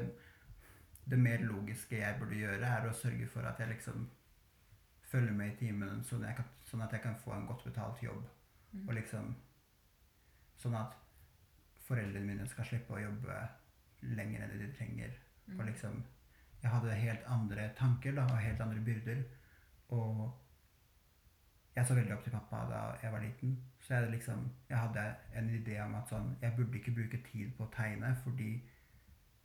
det mer logiske jeg burde gjøre, er å sørge for at jeg liksom følger med i timen, sånn, jeg kan, sånn at jeg kan få en godt betalt jobb. Mm. Og liksom Sånn at foreldrene mine skal slippe å jobbe lenger enn de trenger. Mm. Og liksom Jeg hadde helt andre tanker da, og helt andre byrder. Og jeg så veldig opp til pappa da jeg var liten. Så jeg, liksom, jeg hadde en idé om at sånn, jeg burde ikke bruke tid på å tegne, fordi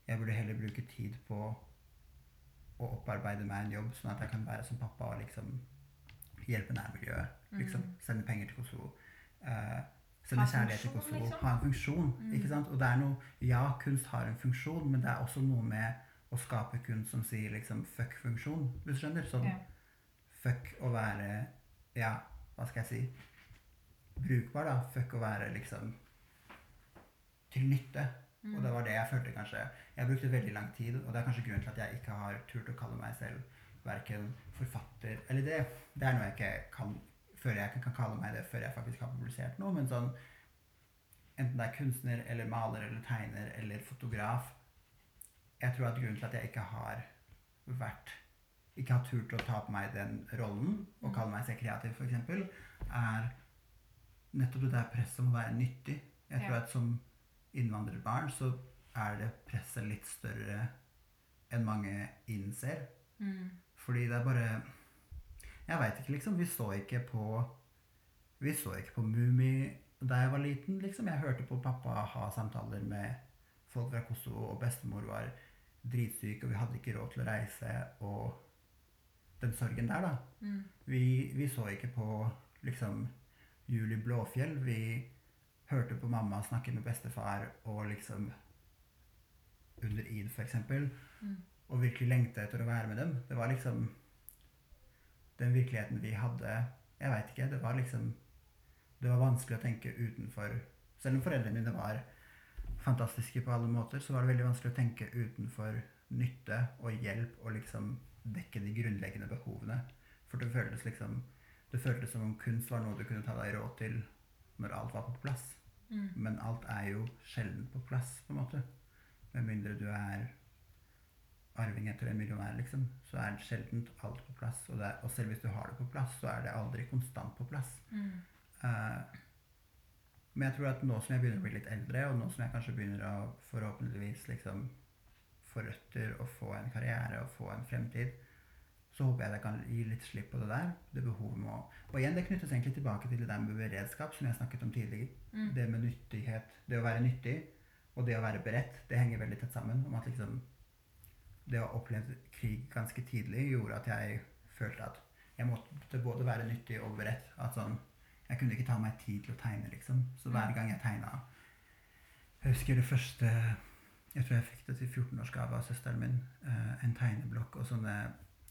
jeg burde heller bruke tid på å opparbeide meg en jobb, sånn at jeg kan være som pappa og liksom hjelpe nærmiljøet. Liksom, Mm. sende penger til Kosovo. Uh, sende kjærlighet til Kosovo. liksom. Ha en funksjon. Mm. ikke sant? Og det er noe Ja, kunst har en funksjon, men det er også noe med å skape kunst som sier liksom fuck funksjon, hvis du skjønner? Sånn Ja. fuck å være Ja, hva skal jeg si? Brukbar, da. Fuck å være liksom til nytte. Mm. Og det var det jeg følte kanskje. Jeg brukte veldig lang tid, og det er kanskje grunnen til at jeg ikke har turt å kalle meg selv verken forfatter Eller det, det er noe jeg ikke kan før jeg ikke kan kalle meg det før jeg faktisk har publisert noe, men sånn Enten det er kunstner eller maler eller tegner eller fotograf Jeg tror at grunnen til at jeg ikke har vært Ikke har turt å ta på meg den rollen og kalle meg selv kreativ, f.eks., er nettopp det der presset om å være nyttig. Jeg tror Ja. at som innvandrerbarn så er det presset litt større enn mange innser. Mm. Fordi det er bare Jeg veit ikke, liksom. Vi så ikke på Vi så ikke på Mummi da jeg var liten, liksom. Jeg hørte på pappa ha samtaler med folk fra Kosovo, og bestemor var dritsyk, og vi hadde ikke råd til å reise, og den sorgen der, da. Mm. Vi, vi så ikke på liksom Juli Blåfjell. Vi hørte på mamma snakke med bestefar og liksom under id, eksempel, Mm. og virkelig lengte etter å være med dem. Det var liksom den virkeligheten vi hadde Jeg veit ikke. Det var liksom Det var vanskelig å tenke utenfor Selv om foreldrene mine var fantastiske på alle måter, så var det veldig vanskelig å tenke utenfor nytte og hjelp og liksom dekke de grunnleggende behovene. For det føltes liksom Det føltes som om kunst var noe du kunne ta deg råd til når alt var på plass. Mm. Men alt er jo sjelden på plass, på en måte. Med mindre du er arving etter en millionær, liksom, så er det sjelden alt på plass. Og, er, og selv hvis du har det på plass, så er det aldri konstant på plass. Mm. Uh, men jeg tror at nå som jeg begynner å bli litt eldre, og nå som jeg kanskje begynner å forhåpentligvis liksom få røtter og få en karriere og få en fremtid, så håper jeg jeg kan gi litt slipp på det der. Det behovet må Og igjen, det knyttes egentlig tilbake til det der med beredskap, som jeg snakket om tidligere. Mm. Det med nyttighet, det å være nyttig, og det å være beredt, det henger veldig tett sammen. Om at liksom Det å ha opplevd krig ganske tidlig gjorde at jeg følte at jeg måtte både være nyttig og beredt. At sånn Jeg kunne ikke ta meg tid til å tegne, liksom. Så hver gang jeg tegna Jeg husker det første Jeg tror jeg fikk det til 14-årsgave av søsteren min. eh, en tegneblokk og sånne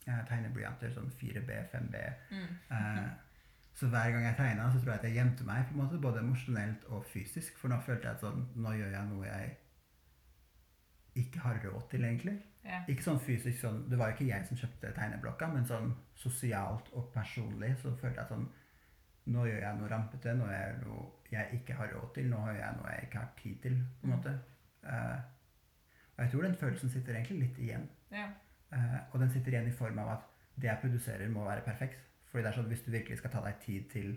eh, tegneblyanter. Sånn 4B, 5B. Mm. Eh, så hver gang jeg tegna, så tror jeg at jeg gjemte meg, på en måte, både emosjonelt og fysisk. For nå følte jeg at sånn, nå gjør jeg noe jeg ikke har råd til, egentlig. Ja. Ikke sånn fysisk sånn, Det var jo ikke jeg som kjøpte tegneblokka, men sånn sosialt og personlig så følte jeg sånn Nå gjør jeg noe rampete, nå gjør jeg noe jeg ikke har råd til, nå gjør jeg noe jeg ikke har tid til, på en måte. Uh, og jeg tror den følelsen sitter egentlig litt igjen. ja. Eh, og den sitter igjen i form av at det jeg produserer, må være perfekt. Fordi det er sånn at Hvis du virkelig skal ta deg tid til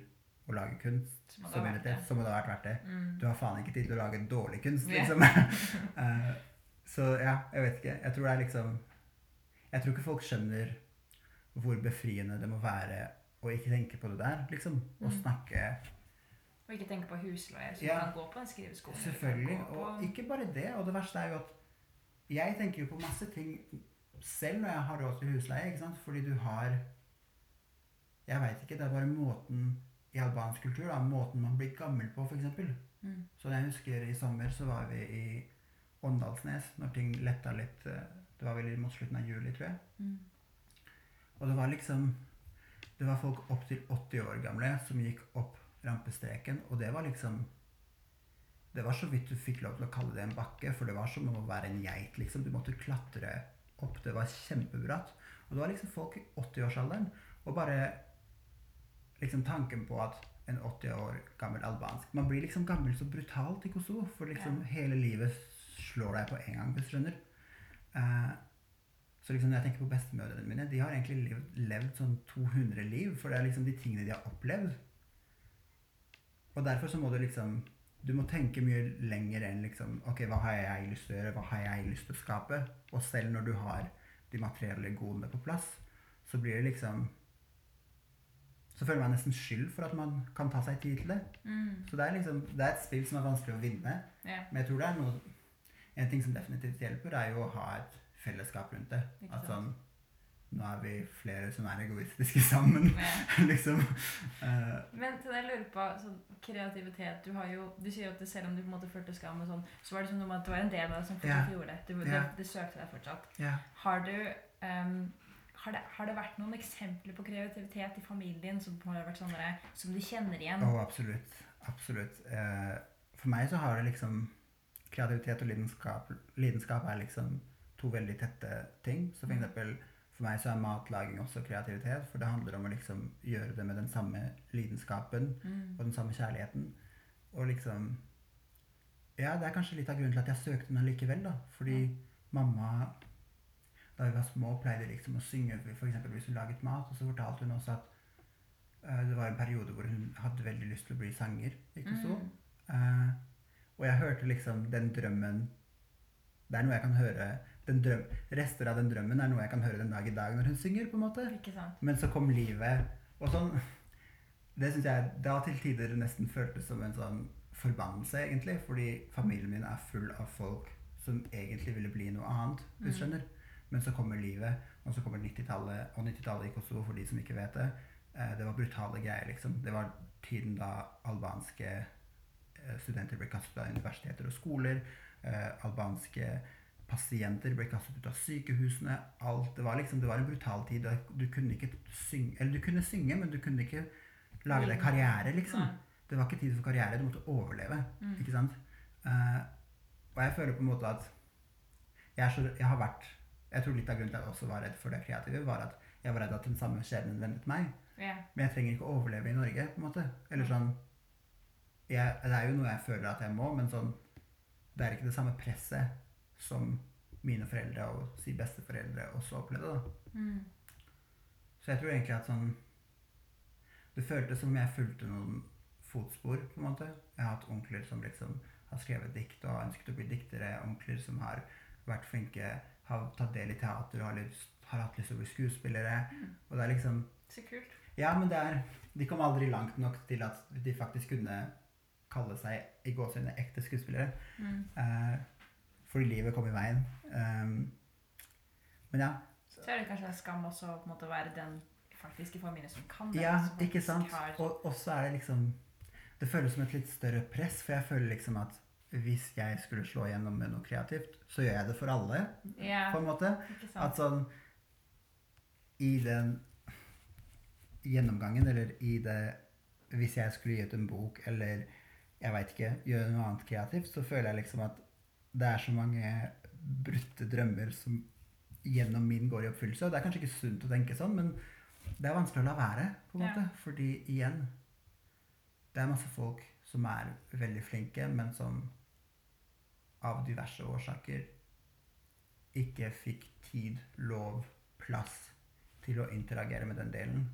å lage kunst, Så må det så, det, så må det ha vært verdt det. Mm. Du har faen ikke tid til å lage dårlig kunst, liksom. Eh, så ja, jeg vet ikke. Jeg tror det er liksom Jeg tror ikke folk skjønner hvor befriende det må være å ikke tenke på det der, liksom. Å Mm. snakke Og ikke tenke på husleie, så Ja. du kan gå på en skriveskole. Selvfølgelig. på- Og ikke bare det. Og det verste er jo at jeg tenker jo på masse ting selv når jeg har råd til husleie, ikke sant? Fordi du har Jeg veit ikke. Det er bare måten i albansk kultur, da, måten man blir gammel på, f.eks. Mm. Så jeg husker i sommer så var vi i Åndalsnes når ting letta litt. eh, Det var vel mot slutten av juli, tror jeg. Mm. Og det var liksom Det var folk opptil 80 år gamle som gikk opp rampestreken, og det var liksom Det var så vidt du fikk lov til å kalle det en bakke, for det var som å være en geit, liksom. Du måtte klatre opp. Det var kjempebratt. Og det var liksom folk i 80-årsalderen. Og bare liksom tanken på at en 80 år gammel albansk Man blir liksom gammel så brutalt i Kosovo, for liksom hele livet slår deg på en gang, hvis du skjønner. Uh, så liksom når jeg tenker på bestemødrene mine, de har egentlig levd, levd sånn 200 liv, for det er liksom de tingene de har opplevd. Og derfor så må du liksom Du må tenke mye lenger enn liksom Ok, hva har jeg lyst til å gjøre? Hva har jeg lyst til å skape? Og selv når du har de materielle godene på plass, så blir det liksom Så føler man nesten skyld for at man kan ta seg tid til det. Mm. Så det er liksom Det er et spill som er vanskelig å vinne. Yeah. Men jeg tror det er noe En ting som definitivt hjelper, er jo å ha et fellesskap rundt det. At sånn Nå er vi flere som er egoistiske sammen, liksom. Uh, Men til det jeg lurer på, sånn kreativitet Du har jo, du sier at det, selv om du på en måte følte skam, og sånn, så var det som om at det var en del av deg som fortsatt yeah. gjorde det. Du, yeah. det. Det søkte deg fortsatt. Yeah. Har du um, har, det, har det vært noen eksempler på kreativitet i familien som har vært sånn som du kjenner igjen? Oh, absolutt. Absolutt. Eh, for meg så har det liksom Kreativitet og lidenskap, lidenskap er liksom to veldig tette ting. Så for Mm. eksempel for meg så er matlaging også kreativitet, for det handler om å liksom gjøre det med den samme lidenskapen Mm. og den samme kjærligheten. Og liksom Ja, det er kanskje litt av grunnen til at jeg søkte den likevel, da. Fordi mamma da vi var små, pleide liksom å synge f.eks. hvis hun laget mat. Og så fortalte hun også at eh, det var en periode hvor hun hadde veldig lyst til å bli sanger. ikke så? Mm. Uh, og jeg hørte liksom den drømmen Det er noe jeg kan høre drøm, Rester av den drømmen er noe jeg kan høre den dag i dag når hun synger. på en måte. Men så kom livet og sånn det syns jeg da til tider nesten føltes som en sånn forbannelse, egentlig. Fordi familien min er full av folk som egentlig ville bli noe annet. Hvis du Mm. skjønner. Men så kommer livet, og så kommer 90-tallet. Og 90-tallet i Kosovo, for de som ikke vet det, eh, det var brutale greier, liksom. Det var tiden da albanske eh, studenter ble kastet av universiteter og skoler. Eh, albanske pasienter ble kastet ut av sykehusene. Alt, det var liksom, det var en brutal tid. Du kunne ikke synge, eller du kunne synge, men du kunne ikke lage deg karriere, liksom. Nei. Det var ikke tid for karriere, du måtte overleve. Mm. Ikke sant? Uh, og jeg føler på en måte at jeg, så, jeg har vært Jeg tror litt av grunnen til at jeg også var redd for det kreative, var at jeg var redd at den samme skjebnen ventet meg. Yeah. Men jeg trenger ikke å overleve i Norge, på en måte. Eller sånn jeg, Det er jo noe jeg føler at jeg må, men sånn Det er ikke det samme presset som mine foreldre og si besteforeldre også opplevde. da. Mm. Så jeg tror egentlig at sånn Det føltes som om jeg fulgte noen fotspor, på en måte. Jeg har hatt onkler som liksom har skrevet dikt og har ønsket å bli diktere. Onkler som har vært flinke, har tatt del i teater og har, lyst, har hatt lyst til å bli skuespillere. Mm. Og det er liksom Så kult. Ja, men det er De kom aldri langt nok til at de faktisk kunne kalle seg i gåsehudene ekte skuespillere. Mm. Eh, fordi livet kom i veien. Um, men ja. Så er det kanskje en skam også å på en måte være den faktiske i familien som kan det. Ja, ikke sant? Har, Og og så er det liksom Det føles som et litt større press, for jeg føler liksom at hvis jeg skulle slå igjennom med noe kreativt, så gjør jeg det for alle, yeah. på en måte. At sånn I den gjennomgangen, eller i det Hvis jeg skulle gi ut en bok, eller jeg veit ikke, gjøre noe annet kreativt, så føler jeg liksom at det er så mange brutte drømmer som gjennom min går i oppfyllelse. Og det er kanskje ikke sunt å tenke sånn, men det er vanskelig å la være, på en Ja. måte. Fordi igjen Det er masse folk som er veldig flinke, men som av diverse årsaker ikke fikk tid, lov, plass til å interagere med den delen.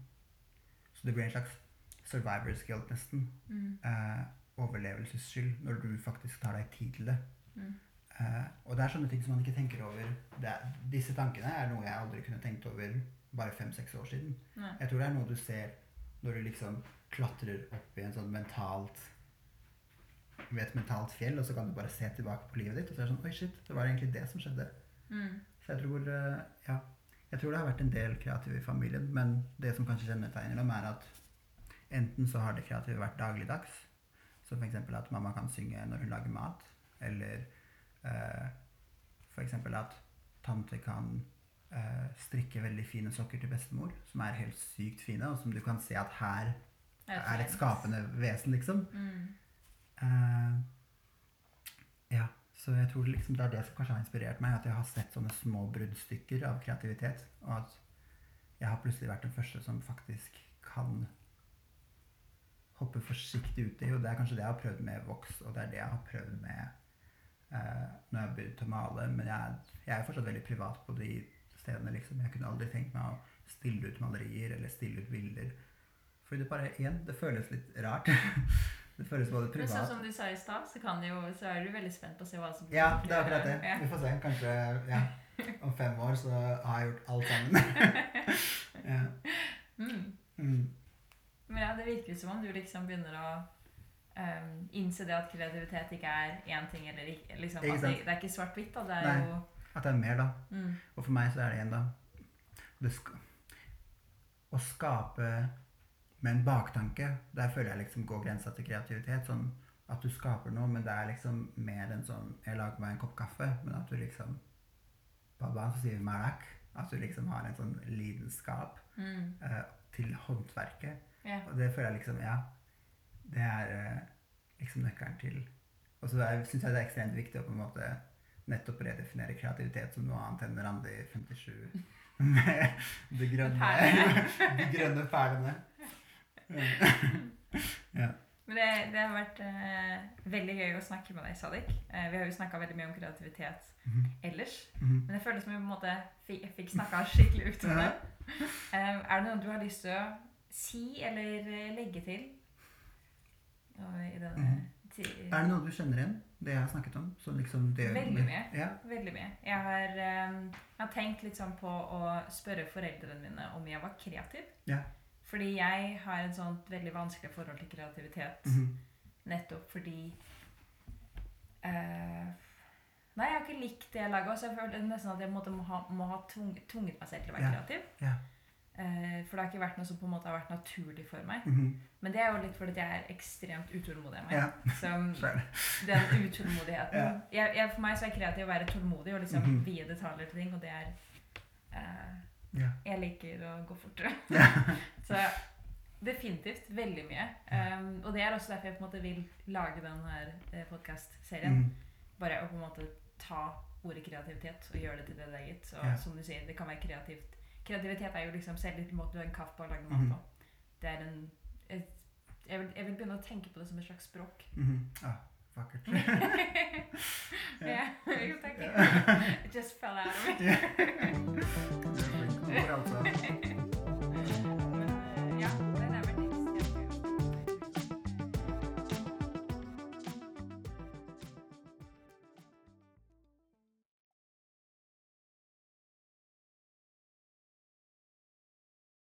Så det blir en slags survivor's guilt, nesten. Mm. Eh, overlevelsesskyld, når du faktisk tar deg tid til det. Mm. Eh, og det er sånne ting som man ikke tenker over. Det er, disse tankene er noe jeg aldri kunne tenkt over bare fem-seks år siden. Nei. Jeg tror det er noe du ser når du liksom klatrer opp i en sånn mentalt ved et mentalt fjell, og så kan du bare se tilbake på livet ditt, og så er det sånn Oi, shit, det var egentlig det som skjedde. Mm. Så jeg tror, eh, ja, jeg tror det har vært en del kreative i familien, men det som kanskje kjennetegner dem, er at enten så har det kreative vært dagligdags, som f.eks. at mamma kan synge når hun lager mat, eller eh, f.eks. at tante kan eh, strikke veldig fine sokker til bestemor, som er helt sykt fine, og som du kan se at her er et skapende vesen, liksom. Mm. Eh, ja, så jeg tror liksom det er det som kanskje har inspirert meg, at jeg har sett sånne små bruddstykker av kreativitet, og at jeg har plutselig vært den første som faktisk kan hoppe forsiktig uti, og det er kanskje det jeg har prøvd med voks, og det er det jeg har prøvd med begynt å male, men jeg, jeg er fortsatt veldig privat på de stedene, liksom. Jeg kunne aldri tenkt meg å stille ut malerier, eller stille ut bilder, fordi det bare, igjen, det føles litt rart. det føles både privat Men sånn som du sa i stad, så, så er du veldig spent på å se hva som blir Ja, det er akkurat det. Ja. Vi får se. Kanskje ja, om fem år så har jeg gjort alt sammen. ja. Mm. Mm. Men ja, det virker som om du liksom begynner å ehm, innse det at kreativitet ikke er én ting eller ikke liksom, Ikke det, det er ikke svart-hvitt. da, Det Nei. jo At det er mer, da. mm, Og for meg så er det igjen, da det sk Å skape med en baktanke, der føler jeg liksom går grensa til kreativitet. Sånn at du skaper noe, men det er liksom mer enn sånn Jeg lager meg en kopp kaffe, men at du liksom Baba, så sier vi marak. At du liksom har en sånn lidenskap mm, uh, til håndverket. Yeah. Og det føler jeg liksom Ja. Det er eh, liksom nøkkelen til Og så syns jeg det er ekstremt viktig å på en måte nettopp redefinere kreativitet som noe annet enn Randi 57 med de grønne, de grønne perlene. Ja. Men det, det har vært uh, veldig gøy å snakke med deg, Sadik. Uh, vi har jo snakka veldig mye om kreativitet Mhm. ellers. Mhm. Men det føles som vi på en måte fikk, fikk snakka skikkelig ut om det. Uh, er det noe du har lyst til å si eller eh, legge til? Og I denne Mhm. ti- Er det noe du kjenner igjen, det jeg har snakket om? Så liksom det, Veldig mye. Ja. Veldig mye. Jeg har, eh, jeg har tenkt litt sånn på å spørre foreldrene mine om jeg var kreativ. Ja. Fordi jeg har et sånt veldig vanskelig forhold til kreativitet. Mhm. Nettopp fordi uh, Nei, jeg har ikke likt det jeg laga, så jeg føler nesten at jeg må ha, må ha tvunget, tvunget meg selv til å være Ja, kreativ. ja. Eh, for det har ikke vært noe som på en måte har vært naturlig for meg. Mhm. Men det er jo litt fordi jeg er ekstremt utålmodig av meg. Ja, Så er det. den utålmodigheten Ja. jeg, jeg, For meg så er kreativ å være tålmodig og liksom Mhm. vie detaljer til ting, og det er eh, Ja. Jeg liker å gå fortere. Så definitivt veldig mye. Um, og det er også derfor jeg på en måte vil lage denne eh, podkast-serien. Mhm. Bare å på en måte ta ordet kreativitet og gjøre det til det eget. Så som du sier, det kan være kreativt. Kreativitet er jo liksom har en kaffe på og lager Mhm. mat på. Det er en et, jeg, vil, jeg vil begynne å tenke på det som et slags språk. Mhm. Ah, vakkert. ja, jo takk. It just fell out of me.